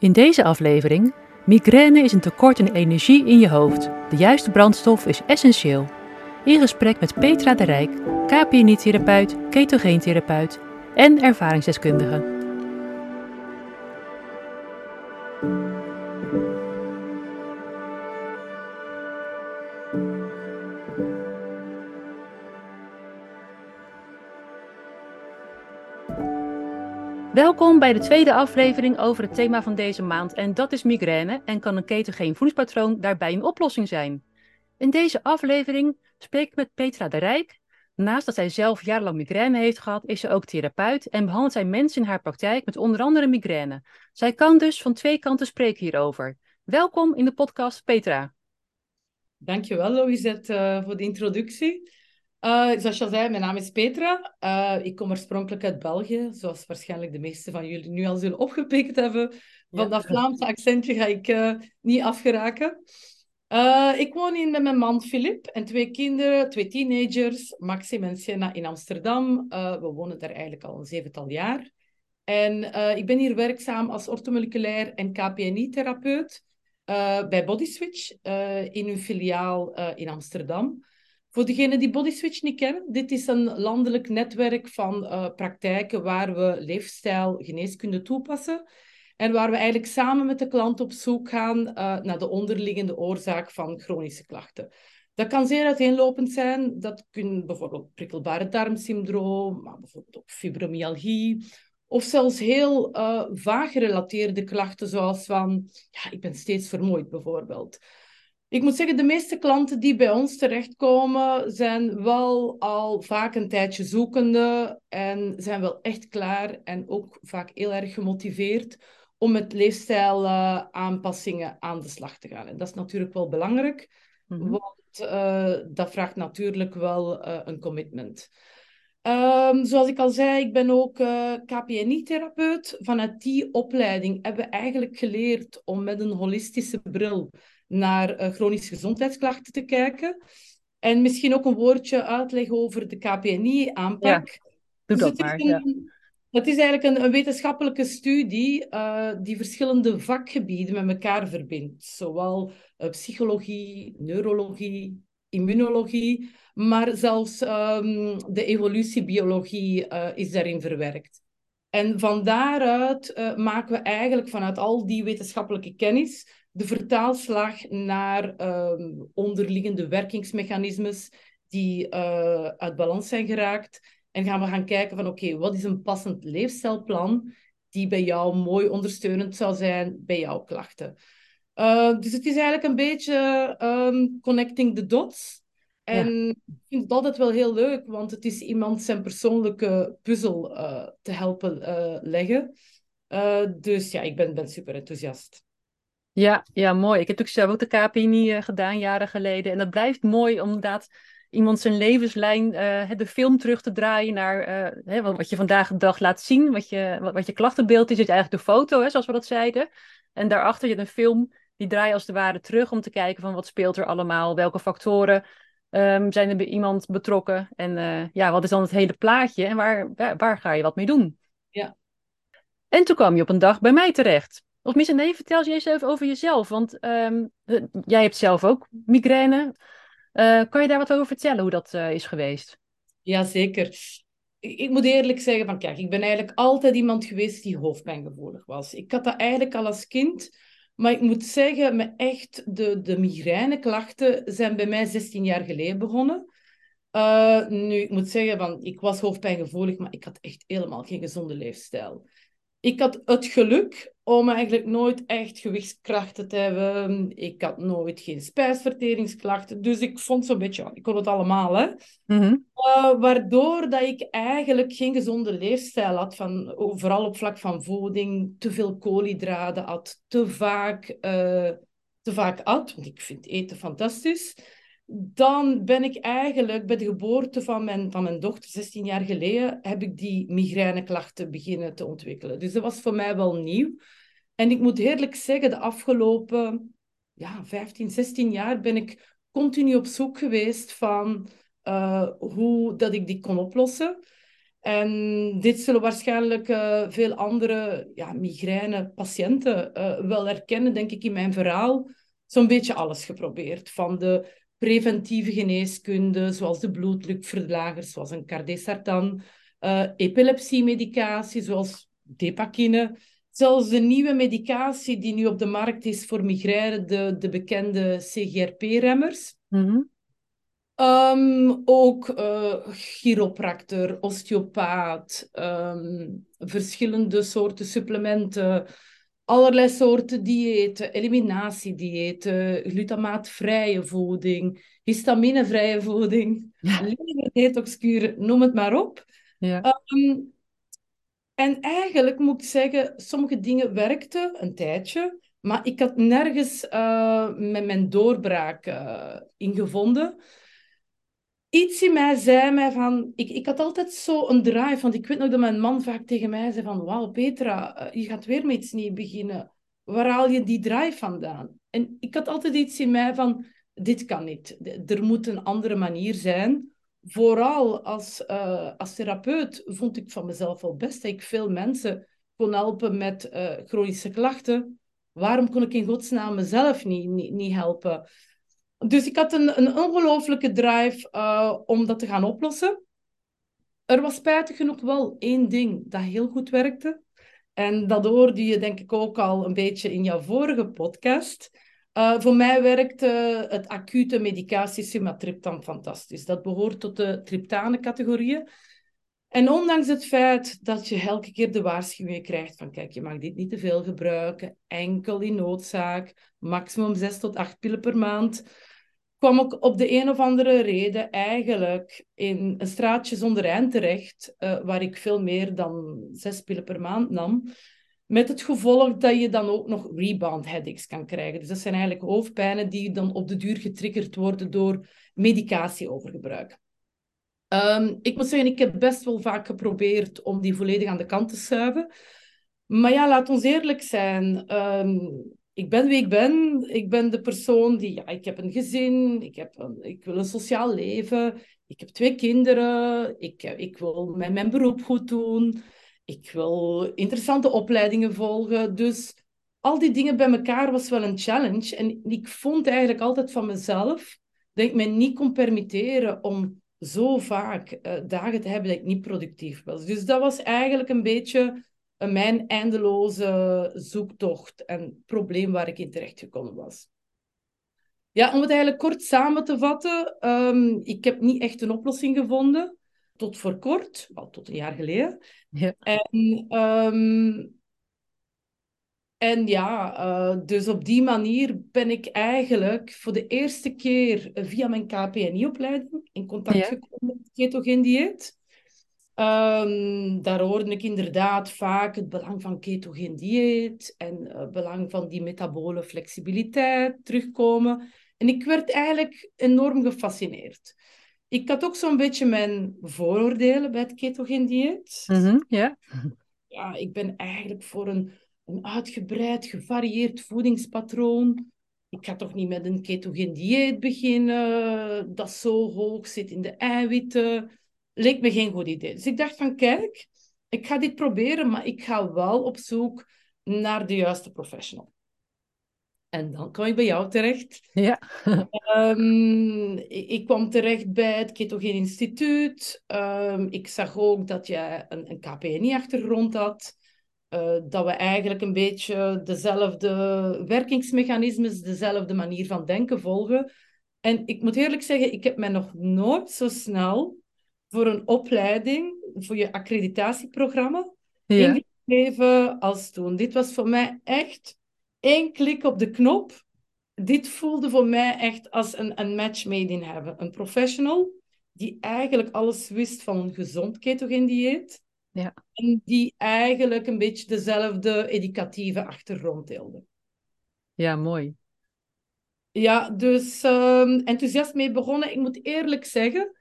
In deze aflevering, migraine is een tekort aan energie in je hoofd. De juiste brandstof is essentieel. In gesprek met Petra de Rijk, KPNI-therapeut, ketogeentherapeut en ervaringsdeskundige. Welkom bij de tweede aflevering over het thema van deze maand en dat is migraine en kan een ketogeen voedingspatroon daarbij een oplossing zijn. In deze aflevering spreek ik met Petra de Rijk. Naast dat zij zelf jarenlang migraine heeft gehad, is ze ook therapeut en behandelt zij mensen in haar praktijk met onder andere migraine. Zij kan dus van twee kanten spreken hierover. Welkom in de podcast Petra. Dankjewel Louisette uh, voor de introductie. Uh, zoals je al zei, mijn naam is Petra. Uh, ik kom oorspronkelijk uit België, zoals waarschijnlijk de meeste van jullie nu al zullen opgepikt hebben. Van ja. dat Vlaamse accentje ga ik uh, niet afgeraken. ik woon hier met mijn man Filip en twee kinderen, twee teenagers, Maxim en Sienna in Amsterdam. we wonen daar eigenlijk al een zevental jaar. En ik ben hier werkzaam als orthomoleculair en KPNI-therapeut bij Bodyswitch in hun filiaal in Amsterdam. Voor degenen die Bodyswitch niet kennen, dit is een landelijk netwerk van uh, praktijken waar we leefstijl geneeskunde toepassen. En waar we eigenlijk samen met de klant op zoek gaan uh, naar de onderliggende oorzaak van chronische klachten. Dat kan zeer uiteenlopend zijn. Dat kunnen bijvoorbeeld prikkelbare darmsyndroom, maar bijvoorbeeld ook fibromyalgie. Of zelfs heel uh, vaag gerelateerde klachten, zoals van, ja, ik ben steeds vermoeid bijvoorbeeld. Ik moet zeggen, de meeste klanten die bij ons terechtkomen, zijn wel al vaak een tijdje zoekende en zijn wel echt klaar en ook vaak heel erg gemotiveerd om met leefstijlaanpassingen aan de slag te gaan. En dat is natuurlijk wel belangrijk, mm -hmm. want uh, dat vraagt natuurlijk wel uh, een commitment. Um, zoals ik al zei, ik ben ook uh, KPNI-therapeut. Vanuit die opleiding hebben we eigenlijk geleerd om met een holistische bril naar uh, chronische gezondheidsklachten te kijken. En misschien ook een woordje uitleggen over de KPNI-aanpak. Ja, doe dus dat maar. Een, ja. Het is eigenlijk een, een wetenschappelijke studie uh, die verschillende vakgebieden met elkaar verbindt. Zowel uh, psychologie, neurologie, immunologie, maar zelfs um, de evolutiebiologie is daarin verwerkt. En van daaruit maken we eigenlijk vanuit al die wetenschappelijke kennis de vertaalslag naar uh, onderliggende werkingsmechanismes die uh, uit balans zijn geraakt. En gaan we gaan kijken van oké, okay, wat is een passend leefstijlplan die bij jou mooi ondersteunend zou zijn bij jouw klachten. Uh, dus het is eigenlijk een beetje um, connecting the dots. En ja. ik vind het altijd wel heel leuk, want het is iemand zijn persoonlijke puzzel uh, te helpen leggen. dus ja, ik ben, ben super enthousiast. Ja, ja, mooi. Ik heb natuurlijk zelf ook de KPNI uh, gedaan, jaren geleden. En dat blijft mooi om inderdaad iemand zijn levenslijn, uh, de film terug te draaien naar uh, hè, wat je vandaag de dag laat zien. Wat je, wat, wat je klachtenbeeld is, is eigenlijk de foto, hè, zoals we dat zeiden. En daarachter je een film, die draai je als het ware terug om te kijken van wat speelt er allemaal, welke factoren um, zijn er bij iemand betrokken. En uh, ja, wat is dan het hele plaatje en waar, waar, waar ga je wat mee doen? Ja. En toen kwam je op een dag bij mij terecht. Of misschien nee, vertel eens even over jezelf. Want um, jij hebt zelf ook migraine. Uh, kan je daar wat over vertellen, hoe dat uh, is geweest? Jazeker. Ik, ik moet eerlijk zeggen, van kijk, ik ben eigenlijk altijd iemand geweest die hoofdpijngevoelig was. Ik had dat eigenlijk al als kind. Maar ik moet zeggen, me echt, de, de migraineklachten zijn bij mij 16 jaar geleden begonnen. Nu, ik moet zeggen, van, ik was hoofdpijngevoelig, maar ik had echt helemaal geen gezonde leefstijl ik had het geluk om eigenlijk nooit echt gewichtskrachten te hebben. Ik had nooit geen spijsverteringsklachten. Dus ik vond zo'n beetje, ik kon het allemaal. Hè? Mm-hmm. Uh, waardoor dat ik eigenlijk geen gezonde leefstijl had. Van, vooral op vlak van voeding. Te veel koolhydraten had. Te vaak, uh, te vaak at. Want ik vind eten fantastisch dan ben ik eigenlijk bij de geboorte van mijn, van mijn dochter, 16 jaar geleden, heb ik die migraineklachten beginnen te ontwikkelen. Dus dat was voor mij wel nieuw. En ik moet eerlijk zeggen, de afgelopen ja, 15, 16 jaar ben ik continu op zoek geweest van uh, hoe dat ik die kon oplossen. En dit zullen waarschijnlijk uh, veel andere ja, migraine-patiënten uh, wel herkennen, denk ik, in mijn verhaal. Zo'n beetje alles geprobeerd. Van de preventieve geneeskunde, zoals de bloeddrukverlagers, zoals een cardesartan, uh, epilepsiemedicatie, zoals depakine, zelfs de nieuwe medicatie die nu op de markt is voor migraine, de, de bekende CGRP-remmers. Mm Um, ook uh, chiropractor, osteopaat, um, verschillende soorten supplementen, allerlei soorten diëten, eliminatiediëten, glutamaatvrije voeding, histaminevrije voeding, detoxkuren, noem het maar op. Ja. Um, en eigenlijk moet ik zeggen, sommige dingen werkten een tijdje, maar ik had nergens uh, met mijn doorbraak uh, in gevonden iets in mij zei mij van... Ik, ik had altijd zo een drive, want ik weet nog dat mijn man vaak tegen mij zei van... Wauw, Petra, eh, je gaat weer met iets nieuws beginnen. Waar haal je die drive vandaan? En ik had altijd iets in mij van... Dit kan niet. Er moet een andere manier zijn. Vooral als, uh, als therapeut vond ik van mezelf wel best dat ik veel mensen kon helpen met uh, chronische klachten. Waarom kon ik in godsnaam mezelf niet, niet, niet helpen? Dus ik had een, een ongelooflijke drive uh, om dat te gaan oplossen. Er was spijtig genoeg wel één ding dat heel goed werkte. En dat hoorde je denk ik ook al een beetje in jouw vorige podcast. Uh, voor mij werkte het acute medicatie sumatriptan fantastisch. Dat behoort tot de triptane-categorieën. En ondanks het feit dat je elke keer de waarschuwing krijgt van kijk, je mag dit niet te veel gebruiken, enkel in noodzaak, maximum 6 tot 8 pillen per maand, kwam ik op de een of andere reden eigenlijk in een straatje zonder eind terecht, uh, waar ik veel meer dan 6 pillen per maand nam. Met het gevolg dat je dan ook nog rebound headaches kan krijgen. Dus dat zijn eigenlijk hoofdpijnen die dan op de duur getriggerd worden door medicatieovergebruik. Um, ik moet zeggen, ik heb best wel vaak geprobeerd om die volledig aan de kant te schuiven. Maar ja, laat ons eerlijk zijn. Um, ik ben wie ik ben. Ik ben de persoon die, ja, ik heb een gezin, ik, heb een, ik wil een sociaal leven, ik heb twee kinderen, ik, ik wil mijn, beroep goed doen, ik wil interessante opleidingen volgen. Dus al die dingen bij elkaar was wel een challenge. En ik vond eigenlijk altijd van mezelf dat ik me niet kon permitteren om zo vaak uh, dagen te hebben dat ik niet productief was. Dus dat was eigenlijk een beetje mijn eindeloze zoektocht en probleem waar ik in terecht gekomen was. Ja, om het eigenlijk kort samen te vatten, um, ik heb niet echt een oplossing gevonden. Tot voor kort, al tot een jaar geleden. Ja. En, um, en ja, uh, dus op die manier ben ik eigenlijk voor de eerste keer via mijn KPNI-opleiding in contact ja. gekomen met ketogeen dieet. Um, daar hoorde ik inderdaad vaak het belang van ketogeen dieet en het uh, belang van die metabole flexibiliteit terugkomen. En ik werd eigenlijk enorm gefascineerd. Ik had ook zo'n beetje mijn vooroordelen bij het ketogeen dieet. Mm -hmm, yeah. Ja, ik ben eigenlijk voor een, een uitgebreid, gevarieerd voedingspatroon. Ik ga toch niet met een ketogeen dieet beginnen dat zo hoog zit in de eiwitten leek me geen goed idee. Dus ik dacht van, kijk, ik ga dit proberen, maar ik ga wel op zoek naar de juiste professional. En dan kwam ik bij jou terecht. Ja. um, ik, ik, kwam terecht bij het Ketogeen Instituut. Um, ik zag ook dat jij een, een KPNI-achtergrond had. Uh, dat we eigenlijk een beetje dezelfde werkingsmechanismes, dezelfde manier van denken volgen. En ik moet eerlijk zeggen, ik heb mij nog nooit zo snel voor een opleiding, voor je accreditatieprogramma, ja. ingegeven als toen. Dit was voor mij echt één klik op de knop. Dit voelde voor mij echt als een, een match made in heaven. Een professional die eigenlijk alles wist van een gezond ketogeen dieet. Ja. En die eigenlijk een beetje dezelfde educatieve achtergrond deelde. Ja, mooi. Ja, dus um, enthousiast mee begonnen. Ik moet eerlijk zeggen,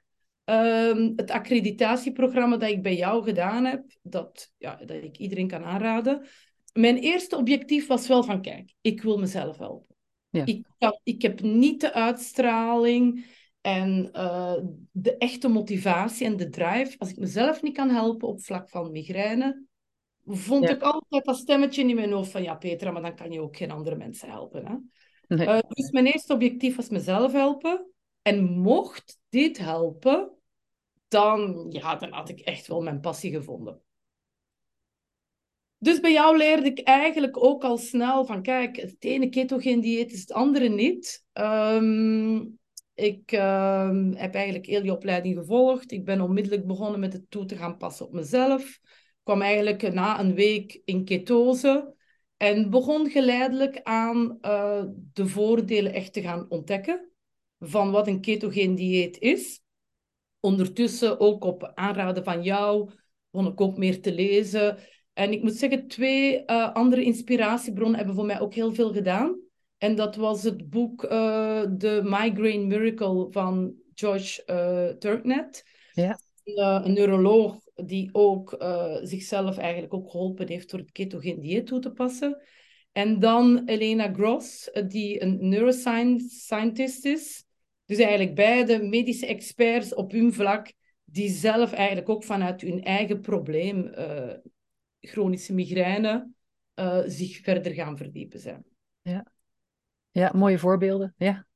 Um, het accreditatieprogramma dat ik bij jou gedaan heb, dat, ja, dat ik iedereen kan aanraden. Mijn eerste objectief was wel van, kijk, ik wil mezelf helpen. Ja. Ik, kan, ik heb niet de uitstraling, En uh, de echte motivatie en de drive, als ik mezelf niet kan helpen op vlak van migraine, vond Ja. ik altijd dat stemmetje in mijn hoofd van ja, Petra, maar dan kan je ook geen andere mensen helpen. Hè? Nee. Uh, dus mijn eerste objectief was mezelf helpen. En mocht dit helpen, dan, ja, dan had ik echt wel mijn passie gevonden. Dus bij jou leerde ik eigenlijk ook al snel van, kijk, het ene ketogeen dieet is het andere niet. Ehm, ik ehm, heb eigenlijk heel die opleiding gevolgd. Ik ben onmiddellijk begonnen met het toe te gaan passen op mezelf. kwam eigenlijk na een week in ketose. En begon geleidelijk aan uh, de voordelen echt te gaan ontdekken van wat een ketogeen dieet is. Ondertussen ook op aanraden van jou begon ik ook meer te lezen. En ik moet zeggen, twee uh, andere inspiratiebronnen hebben voor mij ook heel veel gedaan. En dat was het boek uh, The Migraine Miracle van George uh, Turknet. Ja. een neuroloog die ook zichzelf eigenlijk ook geholpen heeft door het ketogeen dieet toe te passen. En dan Elena Gross, die een neuroscientist is. Dus eigenlijk beide medische experts op hun vlak, die zelf eigenlijk ook vanuit hun eigen probleem chronische migraine uh, zich verder gaan verdiepen zijn. Ja. ja, mooie voorbeelden. Ja.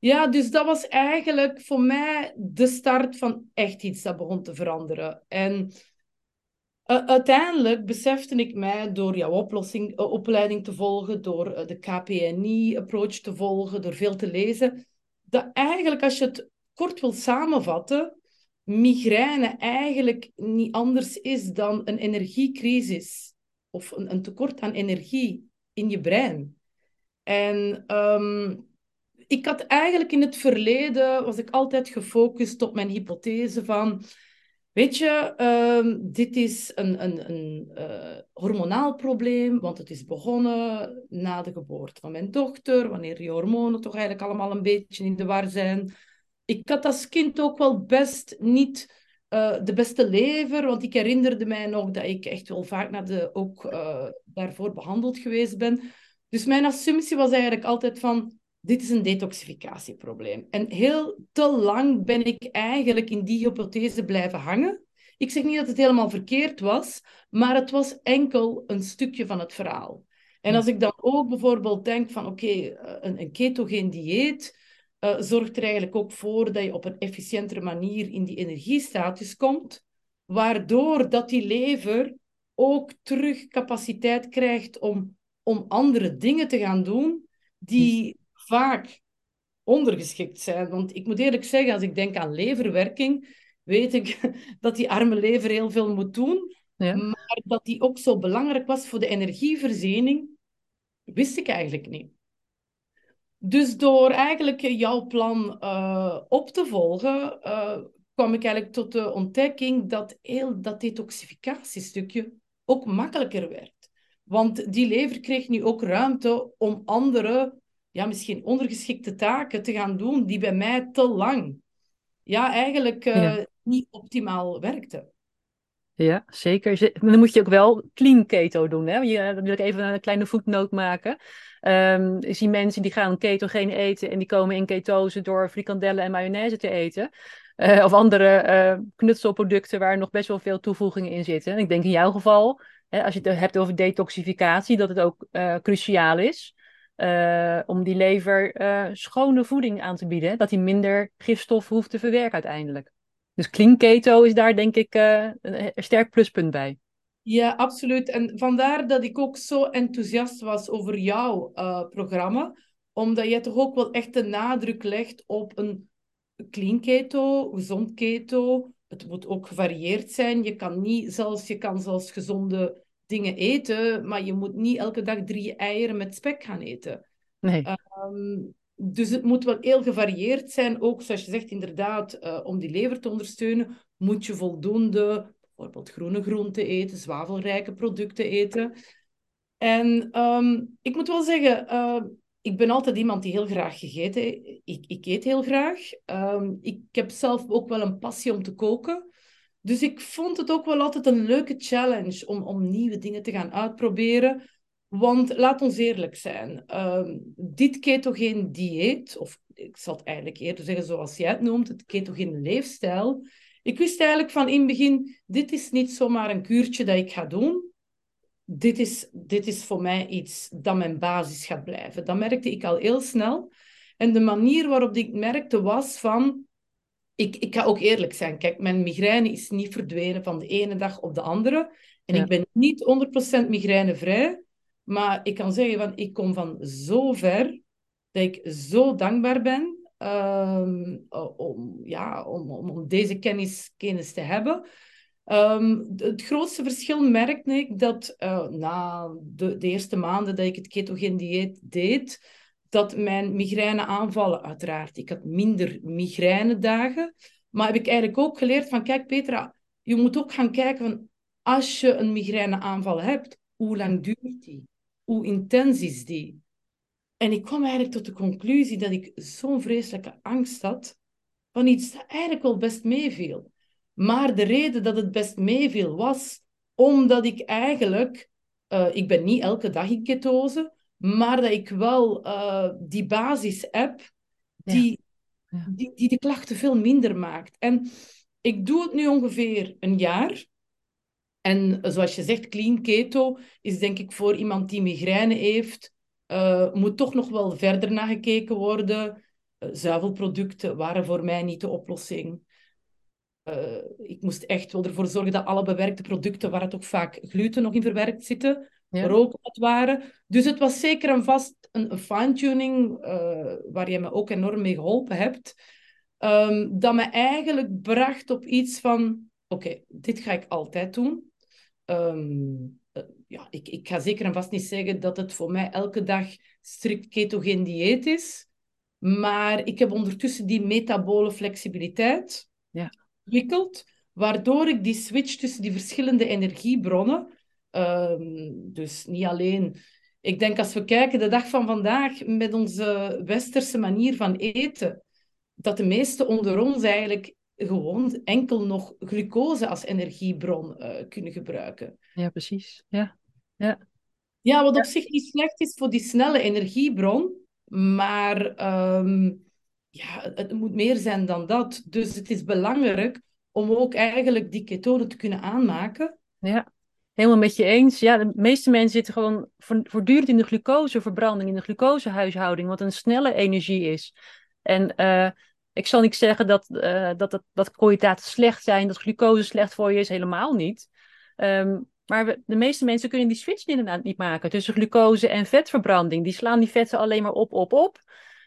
ja, dus dat was eigenlijk voor mij de start van echt iets dat begon te veranderen. En uh, uiteindelijk besefte ik mij door jouw oplossing, uh, opleiding te volgen, door de KPNI-approach te volgen, door veel te lezen, dat eigenlijk als je het kort wil samenvatten, migraine eigenlijk niet anders is dan een energiecrisis of een, een tekort aan energie in je brein. En um, ik had eigenlijk in het verleden, was ik altijd gefocust op mijn hypothese van, weet je, um, dit is een, een, een uh, hormonaal probleem, want het is begonnen na de geboorte van mijn dochter, wanneer die hormonen toch eigenlijk allemaal een beetje in de war zijn ik had als kind ook wel best niet uh, de beste lever, want ik herinnerde mij nog dat ik echt wel vaak naar de, ook uh, daarvoor behandeld geweest ben. Dus mijn assumptie was eigenlijk altijd van, dit is een detoxificatieprobleem. En heel te lang ben ik eigenlijk in die hypothese blijven hangen. Ik zeg niet dat het helemaal verkeerd was, maar het was enkel een stukje van het verhaal. En als ik dan ook bijvoorbeeld denk van, oké, okay, een, een ketogeen dieet uh, zorgt er eigenlijk ook voor dat je op een efficiëntere manier in die energiestatus komt, waardoor dat die lever ook terug capaciteit krijgt om, om andere dingen te gaan doen die vaak ondergeschikt zijn. Want ik moet eerlijk zeggen, als ik denk aan leverwerking, weet ik dat die arme lever heel veel moet doen, ja. maar dat die ook zo belangrijk was voor de energievoorziening, wist ik eigenlijk niet. Dus door eigenlijk jouw plan uh, op te volgen, uh, kwam ik eigenlijk tot de ontdekking dat heel dat detoxificatiestukje ook makkelijker werd. Want die lever kreeg nu ook ruimte om andere, ja, misschien ondergeschikte taken te gaan doen die bij mij te lang, ja, eigenlijk uh, ja. niet optimaal werkten. Ja, zeker. Dan moet je ook wel clean keto doen. Hè? Je, dan wil ik even een kleine voetnoot maken. Um, ik zie mensen die gaan ketogeen eten en die komen in ketose door frikandellen en mayonaise te eten. Uh, of andere uh, knutselproducten waar nog best wel veel toevoegingen in zitten. En ik denk in jouw geval, hè, als je het hebt over detoxificatie, dat het ook uh, cruciaal is. Om die lever schone voeding aan te bieden. Dat hij minder gifstof hoeft te verwerken uiteindelijk. Dus clean keto is daar denk ik uh, een sterk pluspunt bij. Ja, absoluut. En vandaar dat ik ook zo enthousiast was over jouw programma. Omdat je toch ook wel echt de nadruk legt op een clean keto, gezond keto. Het moet ook gevarieerd zijn. Je kan niet zelfs, je kan zelfs gezonde dingen eten, maar je moet niet elke dag drie eieren met spek gaan eten. Nee. Um, dus het moet wel heel gevarieerd zijn. Ook zoals je zegt, inderdaad, uh, om die lever te ondersteunen, moet je voldoende bijvoorbeeld groene groenten eten, zwavelrijke producten eten. En um, ik moet wel zeggen, uh, ik ben altijd iemand die heel graag gegeten ik, ik eet heel graag. Um, ik heb zelf ook wel een passie om te koken. Dus ik vond het ook wel altijd een leuke challenge om, om nieuwe dingen te gaan uitproberen. Want laat ons eerlijk zijn, um, dit ketogeen dieet, of ik zal het eigenlijk eerder zeggen zoals jij het noemt, het ketogene leefstijl. Ik wist eigenlijk van in het begin, dit is niet zomaar een kuurtje dat ik ga doen. Dit is, dit is voor mij iets dat mijn basis gaat blijven. Dat merkte ik al heel snel. En de manier waarop ik merkte was van... Ik, ik ga ook eerlijk zijn. Kijk, mijn migraine is niet verdwenen van de ene dag op de andere. En ik ben niet 100% migrainevrij. Maar ik kan zeggen, van, ik kom van zo ver dat ik zo dankbaar ben um, om, ja, om, om, om, deze kennis, kennis te hebben. Um, het grootste verschil merkte ik dat uh, na de, de, eerste maanden dat ik het ketogeen dieet deed, dat mijn migraine aanvallen uiteraard. Ik had minder migrainedagen. Maar heb ik eigenlijk ook geleerd van, kijk Petra, je moet ook gaan kijken van, als je een migraineaanval hebt, hoe lang duurt die? Hoe intens is die? En ik kwam eigenlijk tot de conclusie dat ik zo'n vreselijke angst had van iets dat eigenlijk wel best meeviel. Maar de reden dat het best meeviel was omdat ik eigenlijk, uh, ik ben niet elke dag in ketose, maar dat ik wel uh, die basis heb die, ja. Die, die de klachten veel minder maakt. En ik doe het nu ongeveer een jaar. En zoals je zegt, clean keto is denk ik voor iemand die migraine heeft, uh, moet toch nog wel verder naar gekeken worden. Uh, zuivelproducten waren voor mij niet de oplossing. Uh, ik moest echt wel ervoor zorgen dat alle bewerkte producten, waar het ook vaak gluten nog in verwerkt zitten, ja. er ook wat waren. Dus het was zeker een vast een, fine-tuning waar je me ook enorm mee geholpen hebt. Um, dat me eigenlijk bracht op iets van: oké, dit ga ik altijd doen. Um, ja, ik, ik ga zeker en vast niet zeggen dat het voor mij elke dag strikt ketogeen dieet is. Maar ik heb ondertussen die metabole flexibiliteit ja. ontwikkeld, waardoor ik die switch tussen die verschillende energiebronnen, um, dus niet alleen... Ik denk als we kijken, de dag van vandaag, met onze westerse manier van eten, dat de meesten onder ons eigenlijk gewoon enkel nog glucose als energiebron uh, kunnen gebruiken. Ja, precies. Ja, ja. ja wat op zich niet slecht is voor die snelle energiebron, maar um, ja, het moet meer zijn dan dat. Dus het is belangrijk om ook eigenlijk die ketonen te kunnen aanmaken. Ja, helemaal met je eens. Ja, de meeste mensen zitten gewoon voortdurend in de glucoseverbranding, in de glucosehuishouding, wat een snelle energie is. En uh, ik zal niet zeggen dat, uh, dat, dat, dat koolhydraten slecht zijn, dat glucose slecht voor je is, helemaal niet. Um, maar de meeste mensen kunnen die switch inderdaad niet maken tussen glucose en vetverbranding. Die slaan die vetten alleen maar op, op, op.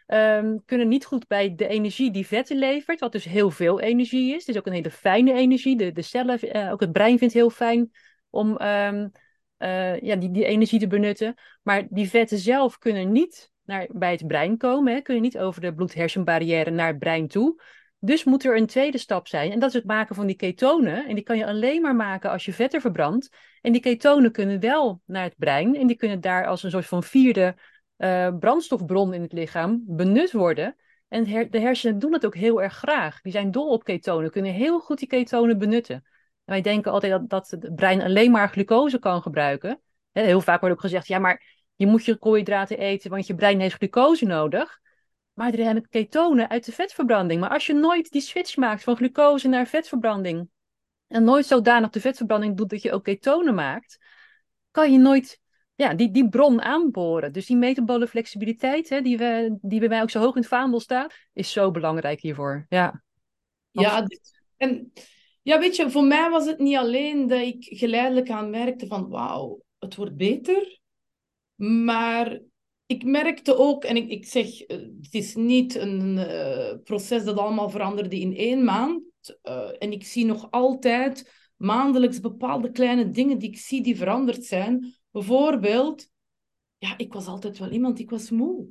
Um, kunnen niet goed bij de energie die vetten levert, wat dus heel veel energie is. Het is ook een hele fijne energie. De, de cellen, uh, ook het brein vindt heel fijn om um, uh, ja, die, die energie te benutten. Maar die vetten zelf kunnen niet naar, bij het brein komen. Hè, kun je niet over de bloed-hersenbarrière naar het brein toe. Dus moet er een tweede stap zijn. En dat is het maken van die ketonen. En die kan je alleen maar maken als je vetten verbrandt. En die ketonen kunnen wel naar het brein. En die kunnen daar als een soort van vierde uh, brandstofbron in het lichaam benut worden. En de hersenen doen het ook heel erg graag. Die zijn dol op ketonen, kunnen heel goed die ketonen benutten. Wij denken altijd dat, dat het brein alleen maar glucose kan gebruiken. Heel vaak wordt ook gezegd, ja, maar je moet je koolhydraten eten, want je brein heeft glucose nodig. Maar er zijn ketonen uit de vetverbranding. Maar als je nooit die switch maakt van glucose naar vetverbranding, en nooit zodanig de vetverbranding doet dat je ook ketonen maakt, kan je nooit ja, die, die bron aanboren. Dus die metabole flexibiliteit, hè, die, we, die bij mij ook zo hoog in het vaandel staat, is zo belangrijk hiervoor. Ja, ja en ja, weet je, voor mij was het niet alleen dat ik geleidelijk aan merkte van wauw, het wordt beter. Maar ik merkte ook, en ik, ik zeg, eh, het is niet een uh, proces dat allemaal veranderde in één maand. Uh, en ik zie nog altijd maandelijks bepaalde kleine dingen die ik zie die veranderd zijn. Bijvoorbeeld, ja, ik was altijd wel iemand, ik was moe.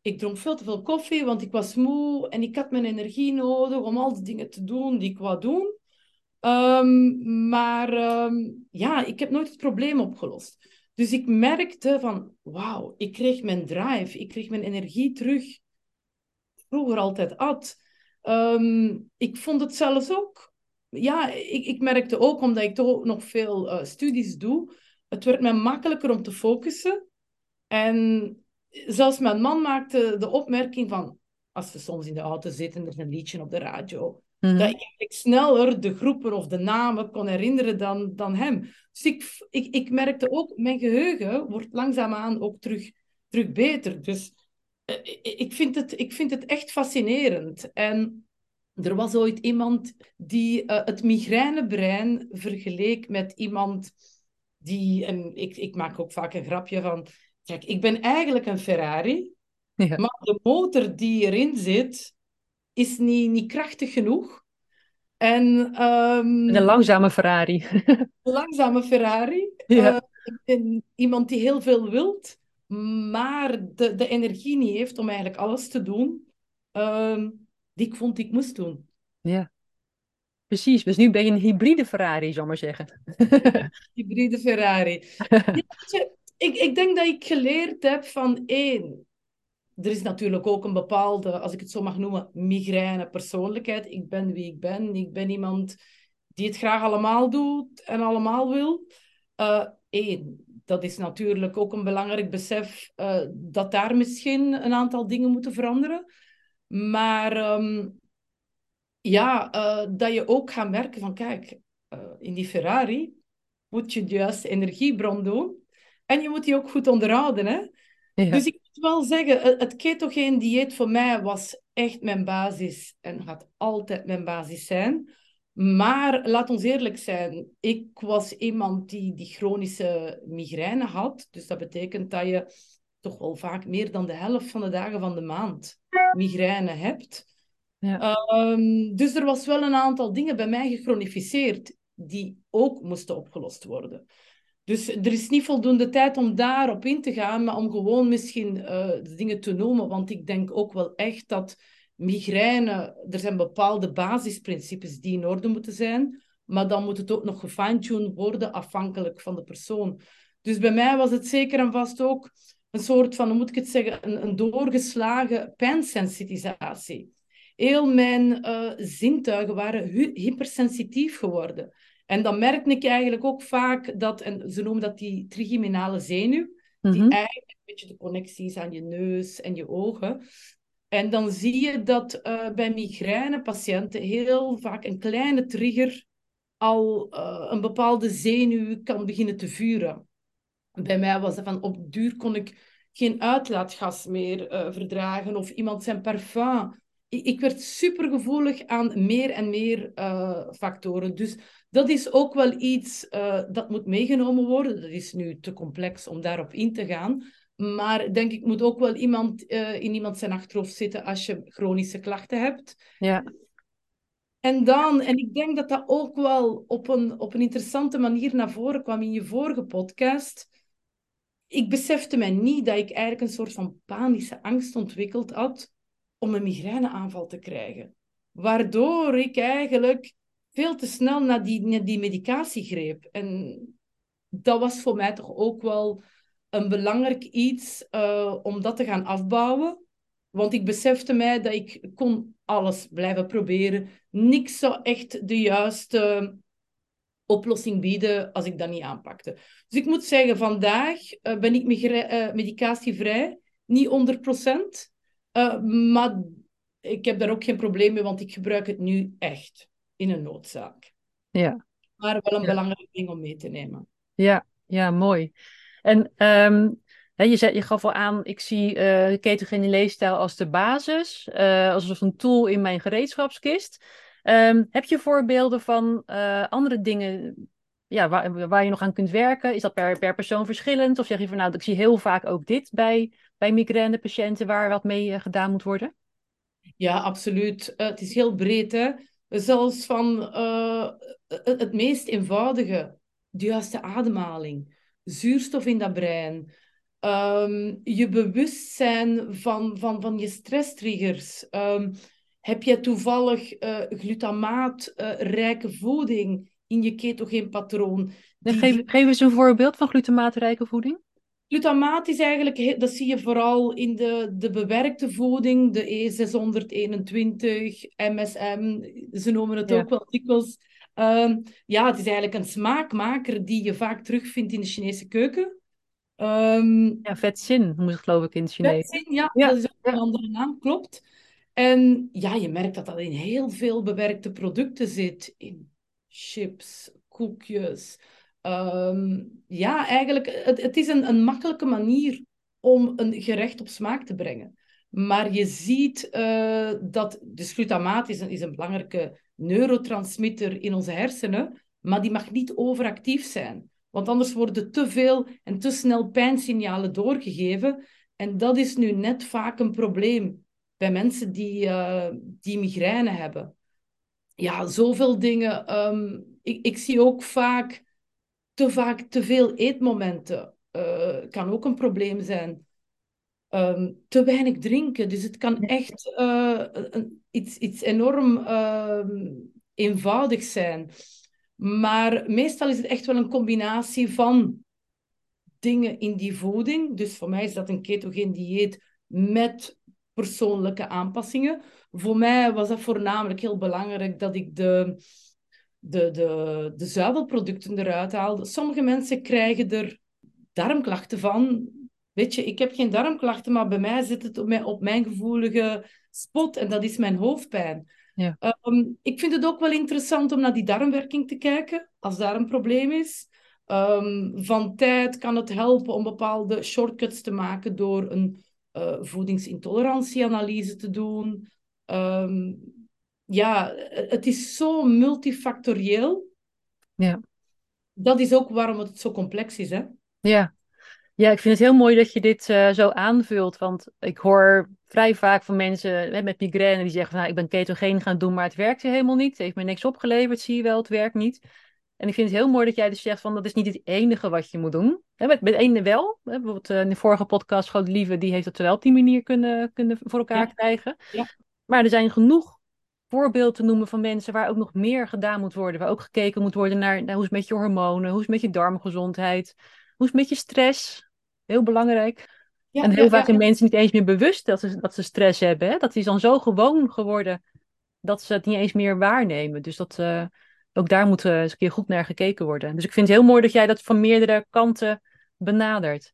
Ik dronk veel te veel koffie, want ik was moe en ik had mijn energie nodig om al die dingen te doen die ik wou doen. Um, maar um, ja, ik heb nooit het probleem opgelost. Dus ik merkte van, wauw, ik kreeg mijn drive, ik kreeg mijn energie terug. Vroeger altijd at. Um, ik vond het zelfs ook, ja, ik, ik merkte ook, omdat ik toch nog veel uh, studies doe, het werd mij makkelijker om te focussen. En zelfs mijn man maakte de opmerking van, als we soms in de auto zitten, er is een liedje op de radio. Mhm. Dat ik eigenlijk sneller de groepen of de namen kon herinneren dan, dan hem. Dus ik, ik, ik merkte ook, mijn geheugen wordt langzaamaan ook terug, terug beter. Dus eh, ik, vind het, ik vind het echt fascinerend. En er was ooit iemand die eh, het migrainebrein vergeleek met iemand die, en ik, ik maak ook vaak een grapje van, kijk, ik ben eigenlijk een Ferrari, Ja. maar de motor die erin zit, is niet, niet krachtig genoeg. En ehm, Een langzame Ferrari. een langzame Ferrari. Ja. Eh, ik ben iemand die heel veel wilt, maar de, de energie niet heeft om eigenlijk alles te doen ehm, die ik vond ik moest doen. Ja. Precies, dus nu ben je een hybride Ferrari, zal ik maar zeggen. Hybride Ferrari. Ja, weet je, ik, ik denk dat ik geleerd heb van één. Er is natuurlijk ook een bepaalde, als ik het zo mag noemen, migraine persoonlijkheid. Ik ben wie ik ben. Ik ben iemand die het graag allemaal doet en allemaal wil. Eén, dat is natuurlijk ook een belangrijk besef eh, dat daar misschien een aantal dingen moeten veranderen. Maar ehm, ja, eh, dat je ook gaat merken van, kijk, eh, in die Ferrari moet je de juiste energiebron doen. En je moet die ook goed onderhouden, hè. Ja. Dus ik wel zeggen, het- ketogeen dieet voor mij was echt mijn basis en gaat altijd mijn basis zijn. Maar laat ons eerlijk zijn, ik was iemand die, die chronische migraine had. Dus dat betekent dat je toch wel vaak meer dan de helft van de dagen van de maand migraine hebt. Ja. Ehm, dus er was wel een aantal dingen bij mij gechronificeerd die ook moesten opgelost worden. Dus er is niet voldoende tijd om daarop in te gaan, maar om gewoon misschien eh, de dingen te noemen. Want ik denk ook wel echt dat migraine, er zijn bepaalde basisprincipes die in orde moeten zijn, maar dan moet het ook nog gefine-tuned worden afhankelijk van de persoon. Dus bij mij was het zeker en vast ook een soort van, hoe moet ik het zeggen, een, een doorgeslagen pijnsensitisatie. Heel mijn eh, zintuigen waren hypersensitief geworden. En dan merkte ik eigenlijk ook vaak dat, en ze noemen dat die trigeminale zenuw, die Mhm. eigenlijk een beetje de connectie is aan je neus en je ogen. En dan zie je dat eh, bij migrainepatiënten heel vaak een kleine trigger al eh, een bepaalde zenuw kan beginnen te vuren. Bij mij was het van op duur kon ik geen uitlaatgas meer eh, verdragen of iemand zijn parfum. Ik, werd supergevoelig aan meer en meer eh, factoren. Dus dat is ook wel iets eh, dat moet meegenomen worden. Dat is nu te complex om daarop in te gaan. Maar denk ik moet ook wel iemand eh, in iemand zijn achterhoofd zitten als je chronische klachten hebt. Ja. En dan, en ik denk dat dat ook wel op een, op een interessante manier naar voren kwam in je vorige podcast. Ik besefte mij niet dat ik eigenlijk een soort van panische angst ontwikkeld had om een migraineaanval te krijgen. Waardoor ik eigenlijk veel te snel naar die, naar die medicatie greep. En dat was voor mij toch ook wel een belangrijk iets uh, om dat te gaan afbouwen. Want ik besefte mij dat ik kon alles blijven proberen. Niks zou echt de juiste oplossing bieden als ik dat niet aanpakte. Dus ik moet zeggen, vandaag uh, ben ik uh, medicatievrij. Niet 100%. Uh, maar ik heb daar ook geen probleem mee, want ik gebruik het nu echt in een noodzaak. Ja. Maar wel een Ja. belangrijk ding om mee te nemen. Ja, ja, mooi. En ehm, hè, je, zei, je gaf al aan, ik zie eh de ketogene leefstijl als de basis, eh, als een tool in mijn gereedschapskist. Ehm, heb je voorbeelden van eh, andere dingen ja, waar, waar je nog aan kunt werken? Is dat per, per persoon verschillend? Of zeg je van nou, ik zie heel vaak ook dit bij, bij migrainepatiënten waar wat mee eh, gedaan moet worden? Ja, absoluut. Uh, het is heel breed, hè. Zelfs van uh, het, meest eenvoudige, de juiste ademhaling, zuurstof in dat brein, um, je bewustzijn van, van, van je stresstriggers. Um, heb je toevallig uh, glutamaatrijke voeding in je ketogeenpatroon? Die... Geef, geef eens een voorbeeld van glutamaatrijke voeding. Glutamaat is eigenlijk, dat zie je vooral in de, de bewerkte voeding, de E621, MSM, ze noemen het ja. ook wel dikwijls. Um, ja, het is eigenlijk een smaakmaker die je vaak terugvindt in de Chinese keuken. Um, ja, vetzin moet het geloof ik in het Chinees. Vetzin, ja, ja, dat is ook een andere naam, klopt. En ja, je merkt dat dat in heel veel bewerkte producten zit. In chips, koekjes. Ehm, ja, eigenlijk, het, het is een, een makkelijke manier om een gerecht op smaak te brengen. Maar je ziet uh, dat dus glutamaat is een, is een belangrijke neurotransmitter in onze hersenen, maar die mag niet overactief zijn. Want anders worden te veel en te snel pijnsignalen doorgegeven. En dat is nu net vaak een probleem bij mensen die, uh, die migraine hebben. Ja, zoveel dingen. Um, ik, ik zie ook vaak te vaak te veel eetmomenten. Uh, kan ook een probleem zijn. Um, te weinig drinken. Dus het kan echt uh, een, iets, iets enorm uh, eenvoudigs zijn. Maar meestal is het echt wel een combinatie van dingen in die voeding. Dus voor mij is dat een ketogeen dieet met persoonlijke aanpassingen. Voor mij was dat voornamelijk heel belangrijk dat ik de, de, de, de zuivelproducten eruit haalde. Sommige mensen krijgen er darmklachten van. Weet je, ik heb geen darmklachten, maar bij mij zit het op mijn, op mijn gevoelige spot en dat is mijn hoofdpijn. Ja. Um, ik vind het ook wel interessant om naar die darmwerking te kijken, als daar een probleem is. Um, van tijd kan het helpen om bepaalde shortcuts te maken door een uh, voedingsintolerantieanalyse te doen. Um, ja, het is zo multifactorieel. Ja. Dat is ook waarom het zo complex is, hè? Ja, ja, ik vind het heel mooi dat je dit uh, zo aanvult. Want ik hoor vrij vaak van mensen met migraine die zeggen van nou, ik ben ketogeen gaan doen, maar het werkt helemaal niet. Het heeft me niks opgeleverd, zie je wel, het werkt niet. En ik vind het heel mooi dat jij dus zegt van dat is niet het enige wat je moet doen. Met, met ene wel. Hè, bijvoorbeeld uh, in de vorige podcast, Groot Lieve, die heeft het wel op die manier kunnen, kunnen voor elkaar krijgen. Ja. Maar er zijn genoeg voorbeelden te noemen van mensen waar ook nog meer gedaan moet worden. Waar ook gekeken moet worden naar, hoe is het met je hormonen, hoe is het met je darmgezondheid, hoe is het met je stress? Heel belangrijk. Ja, en heel vaak zijn mensen niet eens meer bewust dat ze, dat ze stress hebben. Hè? Dat is dan zo gewoon geworden dat ze het niet eens meer waarnemen. Dus dat, uh, ook daar moet eens een keer goed naar gekeken worden. Dus ik vind het heel mooi dat jij dat van meerdere kanten benadert.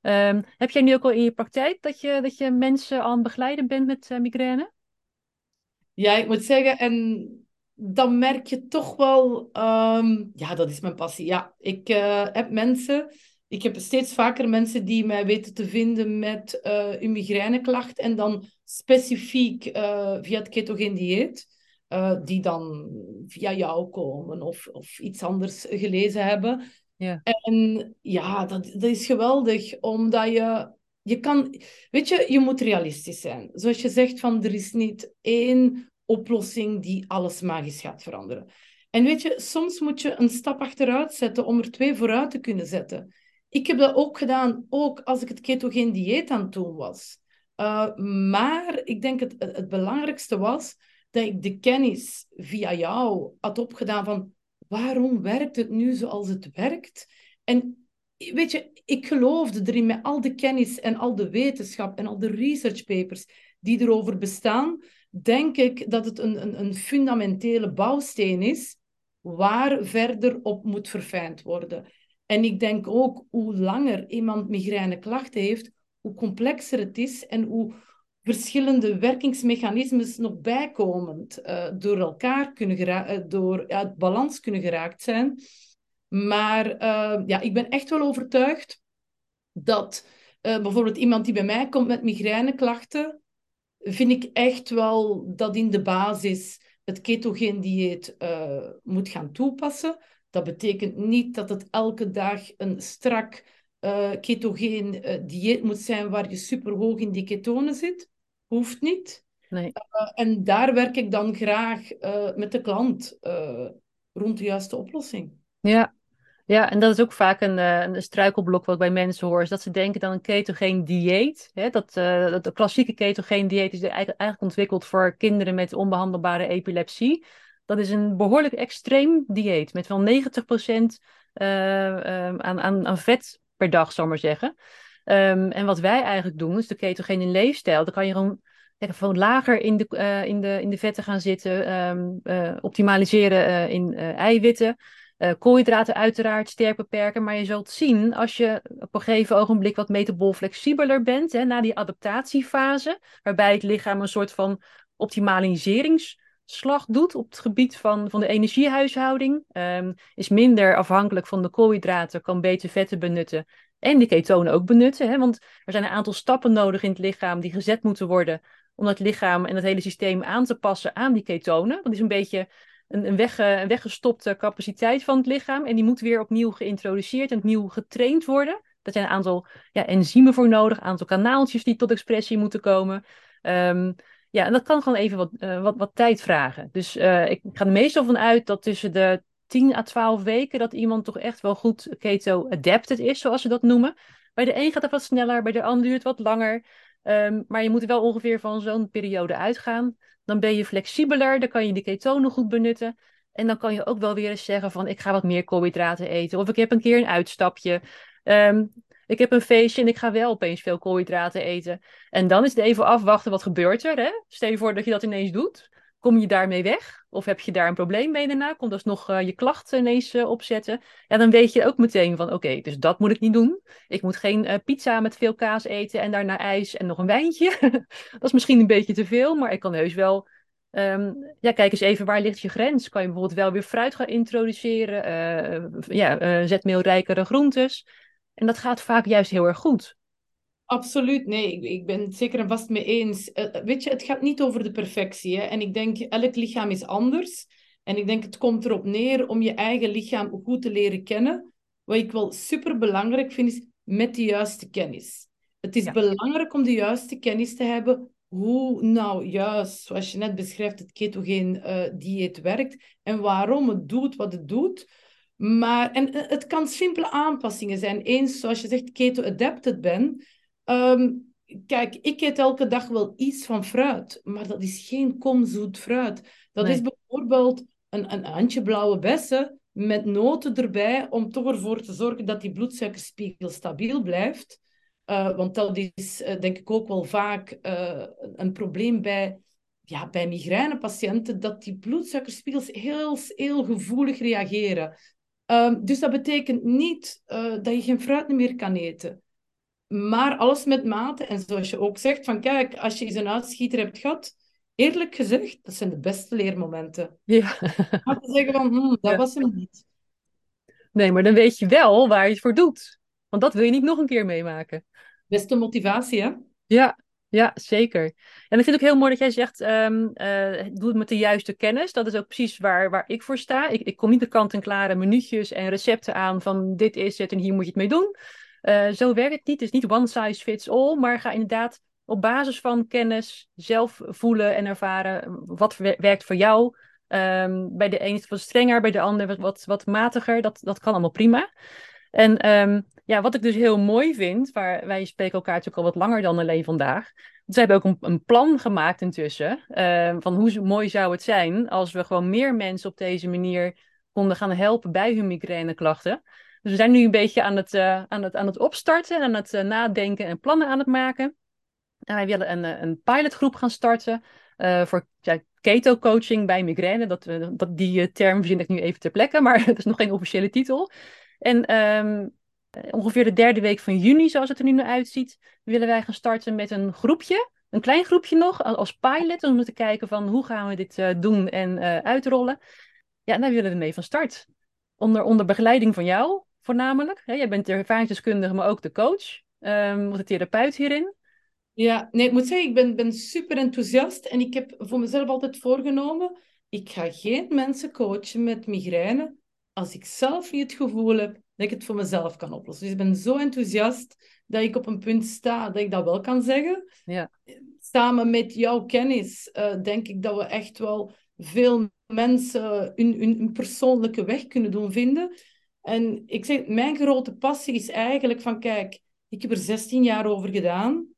Um, heb jij nu ook al in je praktijk dat je, dat je mensen aan het begeleiden bent met uh, migraine? Ja, ik moet zeggen, en dan merk je toch wel, um, ja, dat is mijn passie. Ja, ik uh, heb mensen, ik heb steeds vaker mensen die mij weten te vinden met uh, een migraineklacht en dan specifiek uh, via het ketogeen dieet, die dan via jou komen of, of iets anders gelezen hebben. Ja. En ja, dat, dat is geweldig, omdat je je kan, weet je, je moet realistisch zijn. Zoals je zegt, van er is niet één oplossing die alles magisch gaat veranderen. En weet je, soms moet je een stap achteruit zetten om er twee vooruit te kunnen zetten. Ik heb dat ook gedaan, ook als ik het ketogeen dieet aan het was. Uh, maar ik denk het, het belangrijkste was dat ik de kennis via jou had opgedaan van waarom werkt het nu zoals het werkt? En weet je, ik geloofde erin met al de kennis en al de wetenschap en al de research papers die erover bestaan, denk ik dat het een, een, een fundamentele bouwsteen is waar verder op moet verfijnd worden. En ik denk ook hoe langer iemand migraineklachten heeft, hoe complexer het is en hoe verschillende werkingsmechanismes nog bijkomend uh, door elkaar kunnen uh, door uit balans kunnen geraakt zijn. Maar uh, ja, ik ben echt wel overtuigd dat bijvoorbeeld iemand die bij mij komt met migraineklachten, vind ik echt wel dat in de basis het ketogeen dieet uh, moet gaan toepassen. Dat betekent niet dat het elke dag een strak uh, ketogeen uh, dieet moet zijn waar je superhoog in die ketonen zit. Hoeft niet. Nee. en daar werk ik dan graag met de klant rond de juiste oplossing. Ja, ja, en dat is ook vaak een, eh, een struikelblok wat bij mensen hoor, is dat ze denken dan een ketogeen dieet. Hè, dat, uh, dat de klassieke ketogeen dieet is eigenlijk ontwikkeld voor kinderen met onbehandelbare epilepsie. Dat is een behoorlijk extreem dieet met wel 90% uh, um, aan, aan, aan vet per dag, zal ik maar zeggen. Um, en wat wij eigenlijk doen, is de ketogene leefstijl. Dan kan je gewoon, gewoon lager in de, in, de, in de vetten gaan zitten, uh, optimaliseren in eiwitten. Uh, koolhydraten uiteraard sterk beperken, maar je zult zien als je op een gegeven ogenblik wat metabool flexibeler bent, hè, na die adaptatiefase, waarbij het lichaam een soort van optimaliseringsslag doet op het gebied van, van de energiehuishouding, um, is minder afhankelijk van de koolhydraten, kan beter vetten benutten en die ketonen ook benutten. Hè, want er zijn een aantal stappen nodig in het lichaam die gezet moeten worden om het lichaam en het hele systeem aan te passen aan die ketonen. Dat is een beetje een, een, een weggestopte capaciteit van het lichaam. En die moet weer opnieuw geïntroduceerd en opnieuw getraind worden. Er zijn een aantal ja, enzymen voor nodig, een aantal kanaaltjes die tot expressie moeten komen. Um, ja, en dat kan gewoon even wat, uh, wat, wat tijd vragen. Dus uh, ik ga er meestal van uit dat tussen de 10 à 12 weken dat iemand toch echt wel goed keto-adapted is, zoals ze dat noemen. Bij de een gaat het wat sneller, bij de ander duurt het wat langer. Um, maar je moet wel ongeveer van zo'n periode uitgaan. Dan ben je flexibeler, dan kan je de ketonen goed benutten. En dan kan je ook wel weer eens zeggen van ik ga wat meer koolhydraten eten. Of ik heb een keer een uitstapje. Um, ik heb een feestje en ik ga wel opeens veel koolhydraten eten. En dan is het even afwachten wat gebeurt er. Hè? Stel je voor dat je dat ineens doet. Kom je daarmee weg? Of heb je daar een probleem mee daarna? Komt alsnog uh, je klachten ineens uh, opzetten? Ja, dan weet je ook meteen van, oké, dus dat moet ik niet doen. Ik moet geen uh, pizza met veel kaas eten en daarna ijs en nog een wijntje. dat is misschien een beetje te veel, maar ik kan heus wel... Um, ja, kijk eens even, waar ligt je grens? Kan je bijvoorbeeld wel weer fruit gaan introduceren? ja, zetmeelrijkere groentes. En dat gaat vaak juist heel erg goed. Absoluut, nee, ik, ik ben het zeker en vast mee eens. Uh, weet je, het gaat niet over de perfectie. Hè? En ik denk, elk lichaam is anders. En ik denk, het komt erop neer om je eigen lichaam goed te leren kennen. Wat ik wel super belangrijk vind, is met de juiste kennis. Het is belangrijk om de juiste kennis te hebben hoe nou juist, zoals je net beschrijft, het ketogeen uh, dieet werkt en waarom het doet wat het doet. Maar, en het kan simpele aanpassingen zijn. Eens, zoals je zegt, keto-adapted ben, Um, kijk, ik eet elke dag wel iets van fruit, maar dat is geen komzoet fruit. Dat is bijvoorbeeld een, een handje blauwe bessen met noten erbij, om toch ervoor te zorgen dat die bloedsuikerspiegel stabiel blijft. Uh, want dat is uh, denk ik ook wel vaak uh, een probleem bij, ja, bij migrainepatiënten, dat die bloedsuikerspiegels heel, heel gevoelig reageren. Um, dus dat betekent niet dat je geen fruit meer kan eten. Maar alles met mate. En zoals je ook zegt, van kijk, als je eens een uitschieter hebt gehad, eerlijk gezegd, dat zijn de beste leermomenten. Ja. Maar te zeggen van, hm, dat was hem niet. Nee, maar dan weet je wel waar je het voor doet. Want dat wil je niet nog een keer meemaken. Beste motivatie, hè? Ja, ja, zeker. En ik vind het ook heel mooi dat jij zegt, um, uh, doe het met de juiste kennis. Dat is ook precies waar, waar ik voor sta. Ik, ik kom niet de kant-en-klare minuutjes en recepten aan van dit is het en hier moet je het mee doen. Uh, zo werkt het niet. Het is niet one size fits all, maar ga inderdaad op basis van kennis zelf voelen en ervaren wat werkt voor jou. Um, bij de een is het wat strenger, bij de ander wat, wat matiger. Dat, dat kan allemaal prima. En um, ja, wat ik dus heel mooi vind, waar wij spreken elkaar natuurlijk al wat langer dan alleen vandaag. We hebben ook een, plan gemaakt intussen. Uh, van hoe mooi zou het zijn als we gewoon meer mensen op deze manier konden gaan helpen bij hun migraineklachten. Dus we zijn nu een beetje aan het, uh, aan het, aan het opstarten, aan het uh, nadenken en plannen aan het maken. En wij willen een, eh, een pilotgroep gaan starten voor keto-coaching bij migraine. Dat, dat, die term verzin ik nu even ter plekke, maar het is nog geen officiële titel. En um, ongeveer de derde week van juni, zoals het er nu naar uitziet, willen wij gaan starten met een groepje. Een klein groepje nog, als pilot, om te kijken van hoe gaan we dit doen en uitrollen. Ja, daar willen we mee van start. Onder, onder begeleiding van jou, voornamelijk. Jij bent de ervaringsdeskundige, maar ook de coach, um, de therapeut hierin. Ja, nee, ik moet zeggen, ik ben, ben super enthousiast en ik heb voor mezelf altijd voorgenomen, ik ga geen mensen coachen met migraine als ik zelf niet het gevoel heb dat ik het voor mezelf kan oplossen. Dus ik ben zo enthousiast dat ik op een punt sta dat ik dat wel kan zeggen. Ja. Samen met jouw kennis uh, denk ik dat we echt wel veel mensen hun, hun, hun persoonlijke weg kunnen doen vinden. En ik zeg, mijn grote passie is eigenlijk van, kijk, ik heb er 16 jaar over gedaan.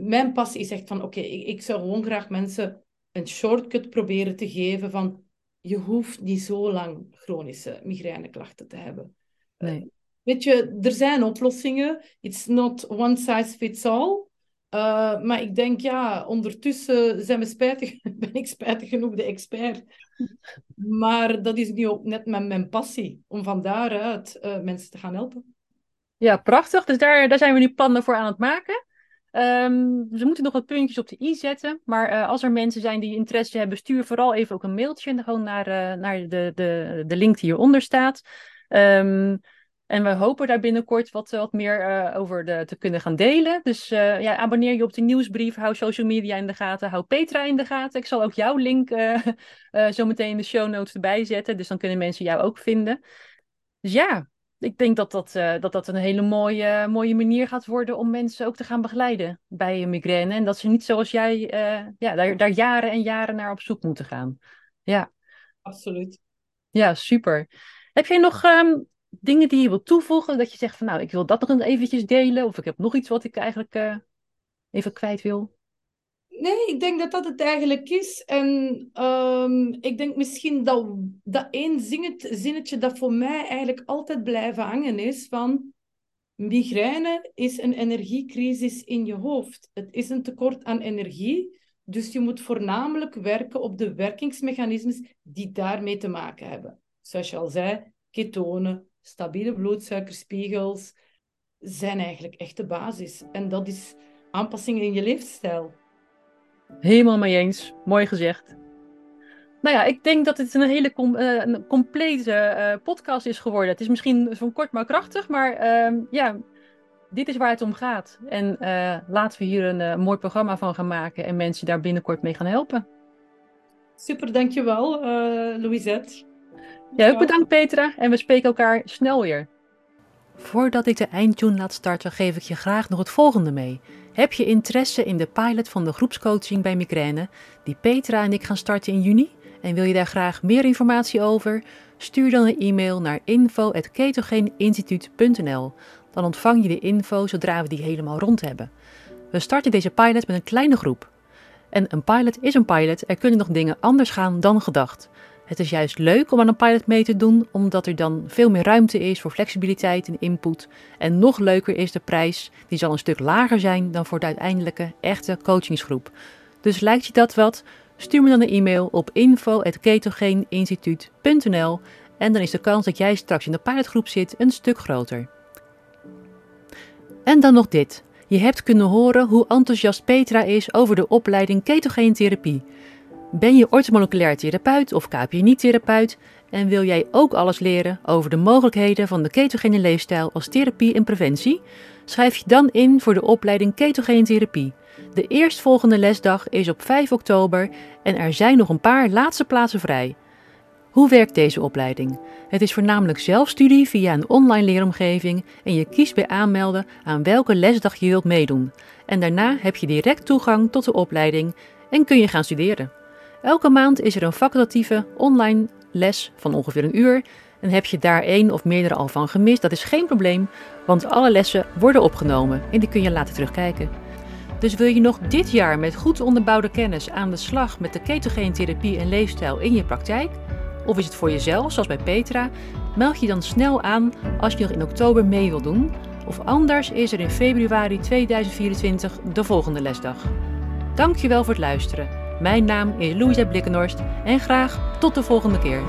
Mijn passie is echt van, oké, ik, ik zou gewoon graag mensen een shortcut proberen te geven van, je hoeft niet zo lang chronische migraineklachten te hebben. Nee. Weet je, er zijn oplossingen. It's not one size fits all. Uh, maar ik denk, ja, ondertussen zijn we spijtig, ben ik spijtig genoeg de expert. Maar dat is nu ook net met mijn passie, om van daaruit uh, mensen te gaan helpen. Ja, prachtig. Dus daar, daar zijn we nu plannen voor aan het maken. Um, we moeten nog wat puntjes op de i zetten. Maar uh, als er mensen zijn die interesse hebben, stuur vooral even ook een mailtje gewoon naar, naar de, de, de link die hieronder staat. Um, en we hopen daar binnenkort wat, wat meer uh, over de, te kunnen gaan delen. Dus ja, abonneer je op de nieuwsbrief, hou social media in de gaten, hou Petra in de gaten. Ik zal ook jouw link zo meteen in de show notes erbij zetten. Dus dan kunnen mensen jou ook vinden. Dus ja, ik denk dat dat, dat, dat een hele mooie, mooie manier gaat worden om mensen ook te gaan begeleiden bij een migraine. En dat ze niet zoals jij ja, daar, daar jaren en jaren naar op zoek moeten gaan. Ja, absoluut. Ja, super. Heb jij nog um, dingen die je wilt toevoegen? Dat je zegt van nou, ik wil dat nog eventjes delen. Of ik heb nog iets wat ik eigenlijk uh, even kwijt wil. Nee, ik denk dat dat het eigenlijk is. En um, ik denk misschien dat, dat één zinnetje dat voor mij eigenlijk altijd blijven hangen is van migraine is een energiecrisis in je hoofd. Het is een tekort aan energie, dus je moet voornamelijk werken op de werkingsmechanismes die daarmee te maken hebben. Zoals je al zei, ketonen, stabiele bloedsuikerspiegels zijn eigenlijk echt de basis. En dat is aanpassingen in je leefstijl. Helemaal mee eens. Mooi gezegd. Nou ja, ik denk dat het een hele com uh, een complete uh, podcast is geworden. Het is misschien van kort maar krachtig, maar uh, ja, dit is waar het om gaat. En uh, laten we hier een mooi programma van gaan maken en mensen daar binnenkort mee gaan helpen. Super, dankjewel, Louisette. Ja, ook bedankt Petra en we spreken elkaar snel weer. Voordat ik de eindtune laat starten, geef ik je graag nog het volgende mee. Heb je interesse in de pilot van de groepscoaching bij migraine, die Petra en ik gaan starten in juni? En wil je daar graag meer informatie over? Stuur dan een e-mail naar info.ketogeeninstituut.nl. Dan ontvang je de info zodra we die helemaal rond hebben. We starten deze pilot met een kleine groep. En een pilot is een pilot, er kunnen nog dingen anders gaan dan gedacht. Het is juist leuk om aan een pilot mee te doen, omdat er dan veel meer ruimte is voor flexibiliteit en input. En nog leuker is de prijs, die zal een stuk lager zijn dan voor de uiteindelijke echte coachingsgroep. Dus lijkt je dat wat? Stuur me dan een e-mail op info.ketogeeninstituut.nl en dan is de kans dat jij straks in de pilotgroep zit een stuk groter. En dan nog dit. Je hebt kunnen horen hoe enthousiast Petra is over de opleiding ketogeentherapie. Ben je orthomoleculair therapeut of KPNI-therapeut en wil jij ook alles leren over de mogelijkheden van de ketogene leefstijl als therapie en preventie? Schrijf je dan in voor de opleiding ketogene therapie. De eerstvolgende lesdag is op 5 oktober en er zijn nog een paar laatste plaatsen vrij. Hoe werkt deze opleiding? Het is voornamelijk zelfstudie via een online leeromgeving en je kiest bij aanmelden aan welke lesdag je wilt meedoen. En daarna heb je direct toegang tot de opleiding en kun je gaan studeren. Elke maand is er een facultatieve online les van ongeveer een uur. En heb je daar één of meerdere al van gemist, dat is geen probleem, want alle lessen worden opgenomen en die kun je later terugkijken. Dus wil je nog dit jaar met goed onderbouwde kennis aan de slag met de ketogeentherapie en leefstijl in je praktijk? Of is het voor jezelf, zoals bij Petra? Meld je dan snel aan als je nog in oktober mee wil doen. Of anders is er in februari 2024 de volgende lesdag. Dankjewel voor het luisteren. Mijn naam is Louisa Blikkenhorst en graag tot de volgende keer.